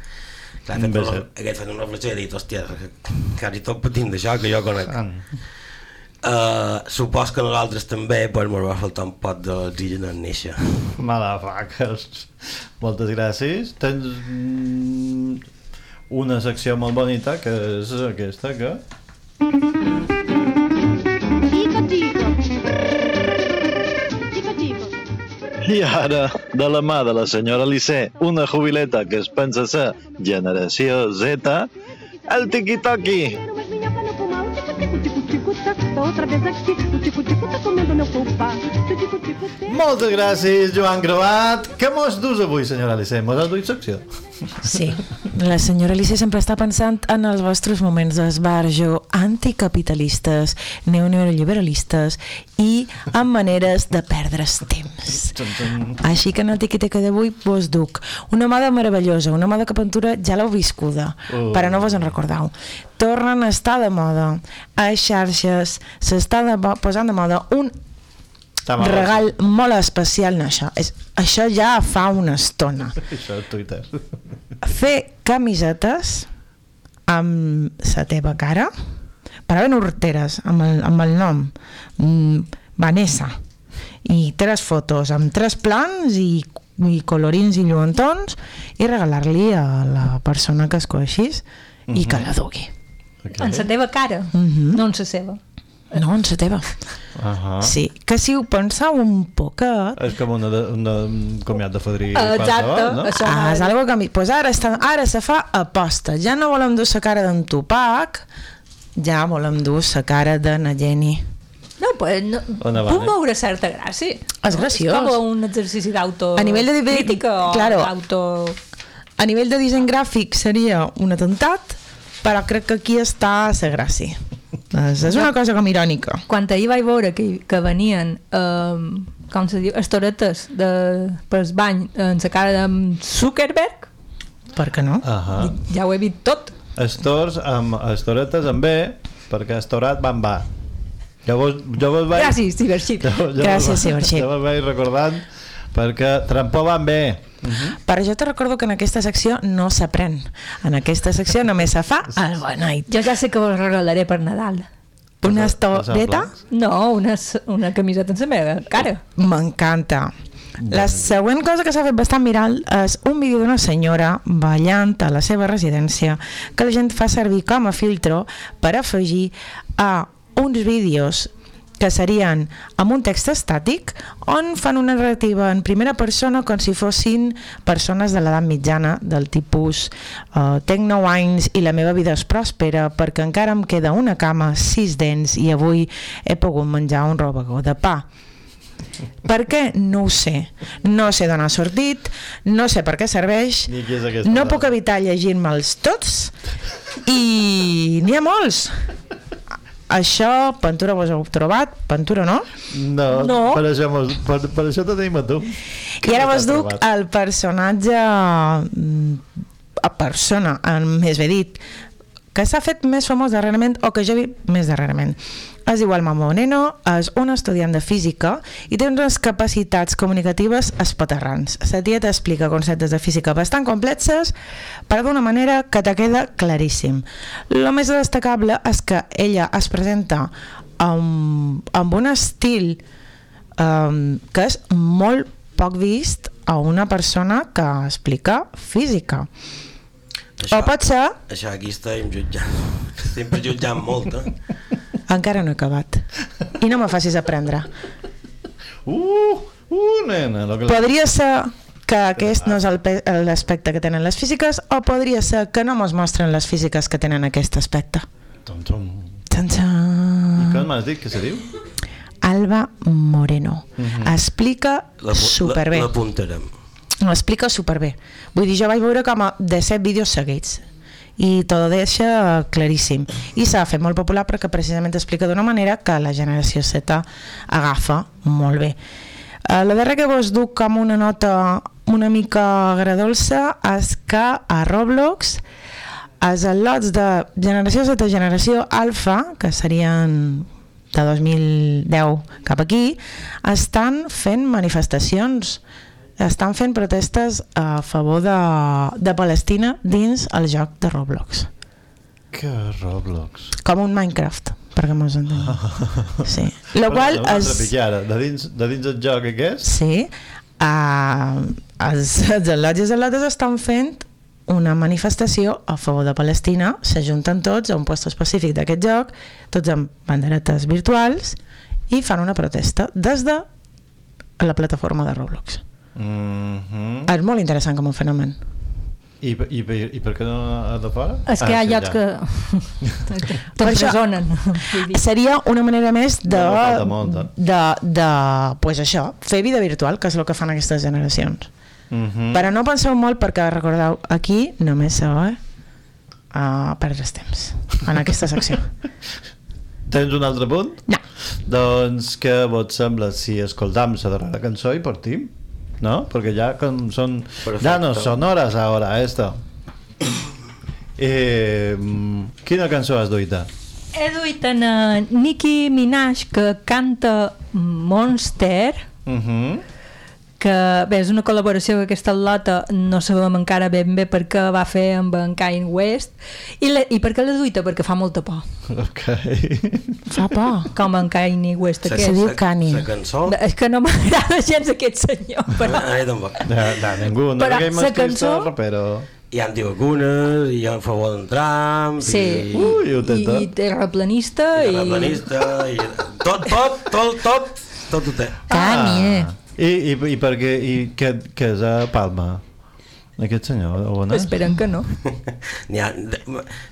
clar, he fet, una, he fet una reflexió i he dit, hòstia, quasi tot patim d'això que jo conec. Uh, supos que nosaltres també però ens va faltar un pot d'oxigen en néixer. Motherfuckers. Moltes gràcies. Tens mm, una secció molt bonita que és aquesta que... I ara, de la mà de la senyora Lissé, una jubileta que es pensa ser generació Z, el tiqui-toqui. outra vez aqui, tipo de comendo meu culpa. Moltes gràcies, Joan Croat. Què mos dus avui, senyora Lissé? Mos has duit secció? Sí, la senyora Alicia sempre està pensant en els vostres moments d'esbarjo anticapitalistes, neoliberalistes i amb maneres de perdre's temps. Així que en el tiquiteca d'avui vos duc una moda meravellosa, una moda que Ventura ja l'heu viscuda, Oh. però no vos en recordeu. Tornen a estar de moda a xarxes, s'està posant de moda un Tamagotchi. regal molt especial això. És, això ja fa una estona Això és Twitter. fer camisetes amb la teva cara però ben horteres amb el, amb el nom mm, Vanessa i tres fotos amb tres plans i, i colorins i lluentons i regalar-li a la persona que escoixis i que la dugui En la teva cara, Mhm. no en la seva. No, en la teva Ah. sí, que si ho penseu un poquet És com una de, una, un comiat de fadrí. Exacte, qualsevol, no? això Ah, és algo que... Pues ara, està, ara se fa aposta. Ja no volem dur la cara d'en Tupac, ja volem dur la cara de Nayeni. No, pues no, puc eh? veure certa gràcia. És graciós. És com un exercici d'auto... A nivell de- de- crítica o claro. d'auto... A nivell de disseny gràfic seria un atemptat, però crec que aquí està la gràcia. És, és una cosa com irònica. Quan ahir vaig veure que, que venien um, com se diu, estoretes de, pel bany en la cara de Zuckerberg, Per què no? Ahà. ja ho he vist tot. Estors amb estoretes amb B, perquè estorat van va. Jo vos vaig... Gràcies, Ciberxip. Gràcies, vos, Ciberxip. Jo vos vaig recordant perquè trampó van bé. Però jo te recordo que en aquesta secció no s'aprèn. En aquesta secció només se fa el beneit. Jo ja sé que vos regalaré per Nadal. Una estoreta? No, una, una camiseta en la meva cara. M'encanta. La següent cosa que s'ha fet bastant viral és un vídeo d'una senyora ballant a la seva residència que la gent fa servir com a filtro per afegir a uns vídeos que serien amb un text estàtic on fan una narrativa en primera persona com si fossin persones de l'edat mitjana del tipus uh, tenc 9 anys i la meva vida és pròspera perquè encara em queda una cama, sis dents i avui he pogut menjar un robagó de pa per què? No ho sé. No sé d'on ha sortit, no sé per què serveix, no puc evitar llegir-me'ls tots i n'hi ha molts. Això, Pentura vos heu trobat? Pentura no? No, No. Per, això, mos- per, per això te tenim a tu. I ara vos duc trobat? el personatge mm, a persona, més bé dit, que s'ha fet més famós darrerament o que jo he vist més darrerament. Es diu Alma Moreno, és un estudiant de física i té unes capacitats comunicatives espaterrants. La tieta explica conceptes de física bastant complexes, però d'una manera que te queda claríssim. El més destacable és que ella es presenta amb, amb un estil um, que és molt poc vist a una persona que explica física. Això, O pot ser, Això aquí estem jutjant. Estem prejutjant molt, eh? Encara no he acabat. I no me facis aprendre. Uh, uh, nena. Lo que Podria ser que aquest no és l'aspecte que tenen les físiques o podria ser que no mos mostren les físiques que tenen aquest aspecte. Tom, tom. Tan, tan. I com m'has dit que se diu? Alba Moreno. Mhm. Explica La, superbé. La, l'apuntarem. Ho explica superbé. Vull dir, jo vaig veure com a de set vídeos seguits i tot deixa claríssim. I s'ha fet molt popular perquè precisament explica d'una manera que la generació Z agafa molt bé. Eh, la darrera que vos duc com una nota una mica agradolça és que a Roblox els lots de generació Z generació alfa que serien de 2010 cap aquí estan fent manifestacions estan fent protestes a favor de, de Palestina dins el joc de Roblox Que Roblox. com un Minecraft perquè mos entenem sí. lo qual ara, de dins, de dins el joc aquest? sí uh, els, els al·lots i al·lotes estan fent una manifestació a favor de Palestina s'ajunten tots a un lloc específic d'aquest joc tots amb banderetes virtuals i fan una protesta des de la plataforma de Roblox Mm -hmm. és molt interessant com a fenomen I, i, i, per què no a de fora? És que hi ha sí, llocs que Per això- t'empresonen. seria una manera més de, molt, eh? de, de pues això, fer vida virtual que és el que fan aquestes generacions Mhm. però no penseu molt perquè recordeu aquí només sou eh? uh, perdre temps en aquesta secció Tens un altre punt? No. Doncs què vos sembla si escoltam la darrera cançó i partim? No? Perquè ja com són Perfecte. danos sonoras ahora esto. Eh, quina cançó has duita? He duit en uh, Nicki Minaj que canta Monster Uh -huh. Que bé, és una col·laboració que aquesta lota no sabem encara ben bé per què va fer amb en Kanye West i, la, i per què la duita? perquè fa molta por Ok. fa por com en Kanye West Se- aquest. se diu Kanye. La cançó... és que no m'agrada gens aquest senyor però... A mi tampoc. De, de ningú, no Però sa cançó- però... Hi ha antivacunes, hi ha a favor d'un Trump, Sí. i, Ui, ho té I, tot. i terraplanista i, i, terraplanista, i tot, tot, tot, tot, tot ho té. Kanye Ah. I, i, i per què, i què, què és a Palma? Aquest senyor, on és? esperen que no ha, de,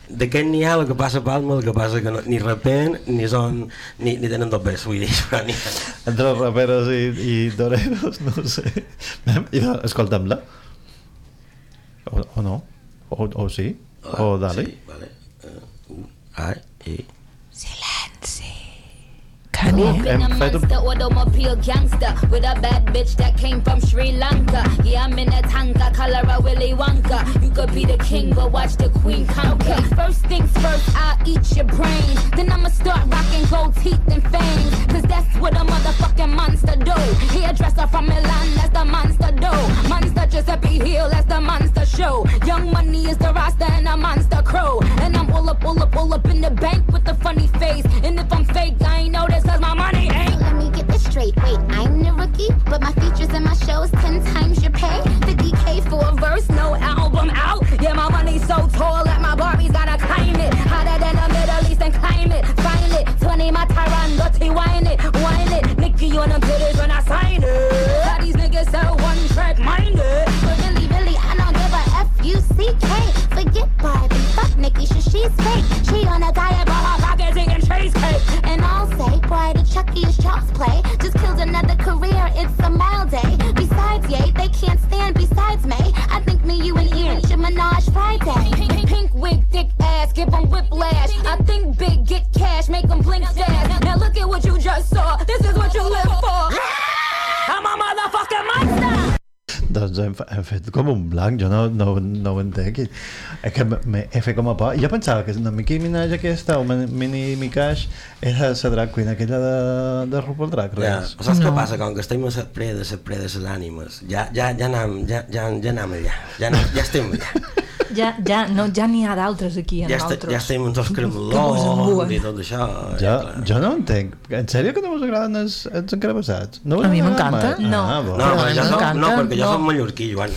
d'aquest n'hi ha, el que passa a Palma, el que passa que no, ni rapen, ni són, ni, ni tenen tot bé, vull dir. Entre els raperos i, i doreros, no ho sé. Anem, i Escoltem-la. O, o no? O, o sí? O dale. Sí, vale. Uh, un, ai, i... Kanye Hem fet un... monster, automobile gangster with a bad bitch that came from Sri Lanka. Yeah, I'm in a tanka, color a Willy Wonka. You could be the king, but watch the queen conquer. Okay, first things first, I'll eat your brains. Then I'ma start rocking gold teeth and fangs. Cause that's what a motherfucking monster do. Hairdresser from Milan, that's the monster do. Monster Giuseppe Hill, that's the monster show. Young money is the roster and a monster crow. And I'm all up, all up, all up in the bank with a funny face. And if I'm fake, I ain't know this cause my money ain't. Let me get this straight. Wait, I'm the rookie, but my features and my shows ten times your pay. 50k for a verse, no album out. Yeah, my money's so tall that my Barbies gotta climb it. Hotter than the Middle East and climate. Find it, 20 my Tyron, dirty wine it, wine it. Nicky on them bidders when I sign it. How these niggas sell one track minded. But really, really, I don't give a F U C K. Forget Barbie, fuck Nikki, she, she's fake. She on a diet, but her pockets eating cheesecake. And I'll say, boy, the Chucky is child's play. Just killed another career, it's a mild day. Besides, yay, they can't stand besides me. I think me, you, and Ian should Minaj Friday. Pink, pink, pink wig, dick ass, give give 'em whiplash. I think big, get Doncs hem, hem fet com un blanc, jo no, no, no ho entenc. És que me, he fet com a por. Jo pensava que una Mickey Minaj aquesta, o Mini- Mikash, era la drag queen, aquella de, de RuPaul Drag Ja, Race. saps què passa? Com que estem a la pre de la pre de les ànimes, ja, ja, ja, anem, ja, ja, ja anem allà, ja, anem, ja estem allà. Ja, ja, no, ja n'hi ha d'altres aquí, en Ja, altres. ja estem amb els cremolons i tot això. Jo, jo no ho entenc. En sèrio que no us agraden els, els encarabassats? No A mi m'encanta. No. Ah, bo. No, jo soc, m'encanta, no, perquè jo no. soc mallorquí, Joan.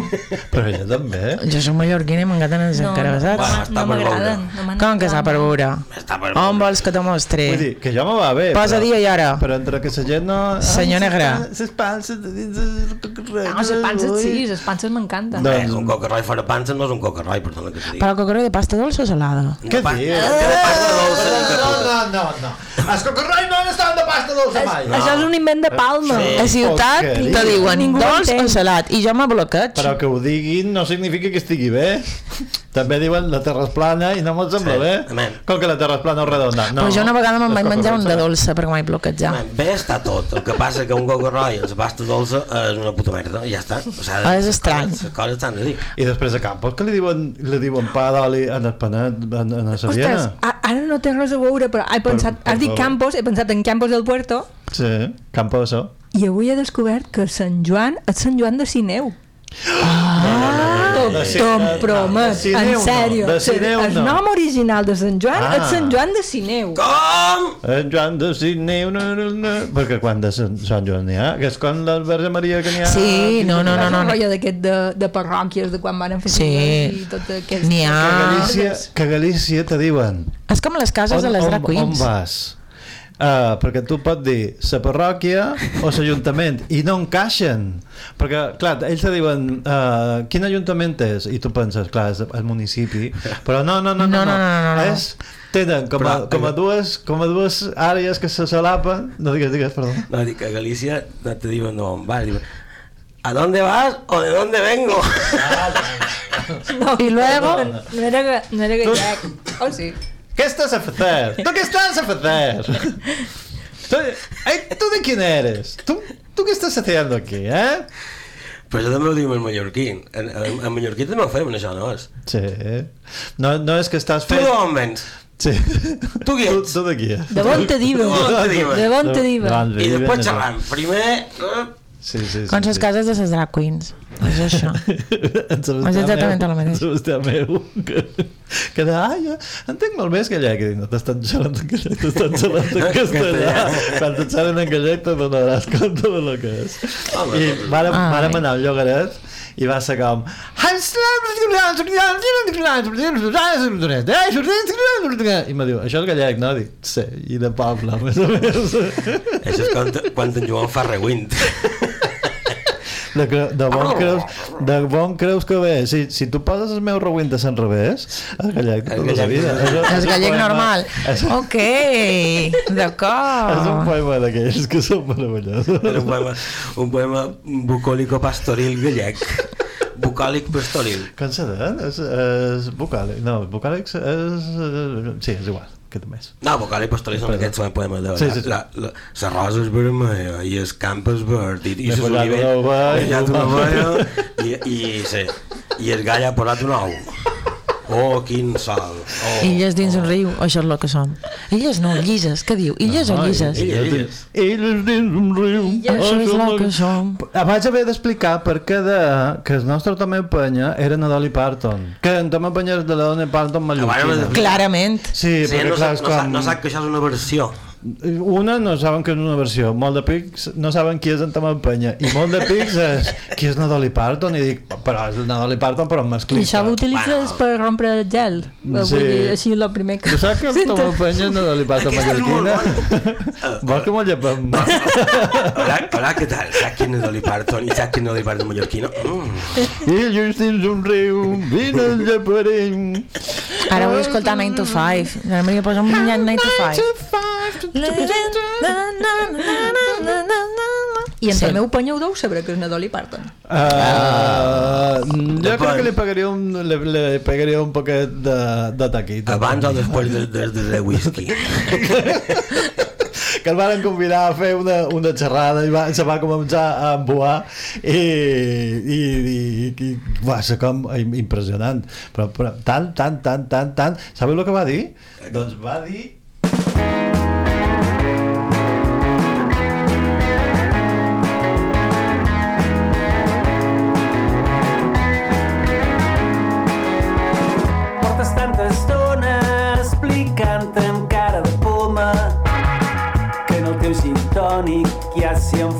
Però jo també. Jo soc mallorquina i m'encanten els No, està no per m'agraden. veure. No Com que està per veure? Està per On vols que te mostri? Vull dir, que jo me va bé. Posa però- dia i hora. Però entre que la gent no... Senyor Negre. Les panses de dins el No, les panses sí, les panses m'encanten. Doncs... Eh, un cocarroi fora pansa no és un cocarroi, perdona que t'ho dic. Però el cocoroi de pasta dolça o salada? Què pa- dius? que de pasta dolça ni que No, no, no, no. Els cocorrois no estaven de pasta dolça mai. Això és un invent de Palma. Sí. A ciutat porqueria. te diuen Ningú dolç entén. o salat i jo me bloqueig. Però que ho diguin no significa que estigui bé. També diuen la terra és plana i no m'ho sembla Sí, bé. amén. Com que la terra és plana o redonda. No. Però jo una vegada me'n Els vaig menjar un de dolça perquè m'he bloquejat. Bé està tot, el que passa que un cocarroi amb la pasta dolça és una puta merda, ja està. O sigui, Ah, és estrany. Les coses s'han de dir. I després a Campos, que li diuen, li diuen pa d'oli en el panet, en, en la Ostres, Saviena? a- ara no té res a veure, però he pensat, per has dit. Campos, he pensat en Campos del Puerto, Sí, Campos, i avui he descobert que Sant Joan és Sant Joan de Sineu. Ah, de- promet, de Sineu en no, sèrio. el no. nom original de Sant Joan Ah. és Sant Joan de Sineu. Com? En Joan de Sineu, no, no, no, perquè quan de Sant, Sant Joan n'hi ha, que és com la Verge Maria que n'hi ha... Sí, no, no, no, no. Un rotllo d'aquest de, de parròquies, de quan van fer Sí. i tot aquest... N'hi Que ha... Galícia, que Galícia te diuen És com les cases de les drag on, on vas? Uh, perquè tu pots dir la parròquia o l'Ajuntament i no encaixen perquè clar, ells te diuen uh, quin ajuntament és? i tu penses, clar, és el municipi però no, no, no, no, No, no, no. És, tenen com a, Però- com, a dues, com a dues àrees que se solapen no digues, digues, perdó No, dic que a Galicia no te diuen no, on vas, diuen, ¿a dónde vas o de dónde vengo? No, I luego- No, no era, ga- no era gallec. Oh, sí. ¿Qué estás a hacer? ¿Tú qué estás a hacer? ¿Tú, ay, ¿tú de quién eres? ¿Tú, ¿Tú qué estás haciendo aquí, eh? Però això també ho diuen en mallorquí. En, en, en mallorquí també ho fem, això no és? Sí. No, no és que estàs Tu fent... d'on vens? Sí. Tu qui ets? Tu de qui és? De bon te diva. De bon te diva. De bon te. Doncs I després ben, xerram. Primer... eh, Sí, sí, sí. Com les sí. cases de les drag queens. És això. És exactament el mateix. en Sebastià meu, que, que de, ai, jo entenc molt més gallec, i dic, no t'estan xerrant en gallec, t'estan xerrant en castellà. Quan te xerren en gallec te donaràs compte de lo que és. Home, I vàrem, Ai. vàrem anar al Llogaret i va ser com... I me diu, això és gallec, no? Dic, sí, i de poble, a més a més. Això és quan, quan en Joan fa rewind. De, cre- de, bon creus, de bon creus que ve si, si tu poses el meu rewind a Sant Revés és gallec de tota la vida és, És un gallec poema- normal. és, Ok, és un d'acord. poema d'aquells que són meravellosos Era un poema, un poema bucòlico pastoril gallec. Bucòlic pastoril. se diu? És, és vocàlic no, vocàlic és, és sí, és igual que tu més No, bucòlic pastoril són aquests són poemes de... Sí, sí, sí. La, la, la rosa és vermella i el camp és verd i, i les una ovella, M'he follat una ovella i, i, sí, i el gall ha posat un ou. Oh, quin sol. Oh, Illes dins un riu, això és el que som. Illes no, llises, què diu? Illes o llises? illes, illes. Illes dins un riu Això és el que som. Vaig haver d'explicar per què de, que el nostre Tomé Penya era na Dolly Parton. Que en Tomé Penya és de la Dolly Parton mallorquina. Clarament. Sí, Sí, perquè no, clar, no, sap, com... no sap que això és una versió una no saben que és una versió, molt de pics no saben qui és en Tomàs Penya i molt de pics és qui és Nadal Parton i dic, però és el Nadal Parton però amb I masclista. això ho utilitzes per rompre el gel. Sí. Vull dir, així el primer que... Tu saps que el sento. Tomàs Penya és Nadal Parton mallorquina? Vols que m'ho llepem? Hola, hola, què tal? Saps quin és Dolly Parton i saps quin és Dolly Parton mallorquino? Mm. I el Justin somriu, vine el lleparem. Ara vull escoltar 9 to 5. Ara m'hauria posat un minyat 9 to 5. I en Sí. el meu penya ho deu saber que és una Dolly Parton. Uh, jo crec que li pegaria un, li, li pegaria un poquet de, de taquit. Abans o després de, de, de, de whisky. que el van convidar a fer una, una xerrada i va, se va començar a embuar i, i, i, i va ser com impressionant però, però tant, tant, tant, tant, tant sabeu el que va dir? doncs va dir que en el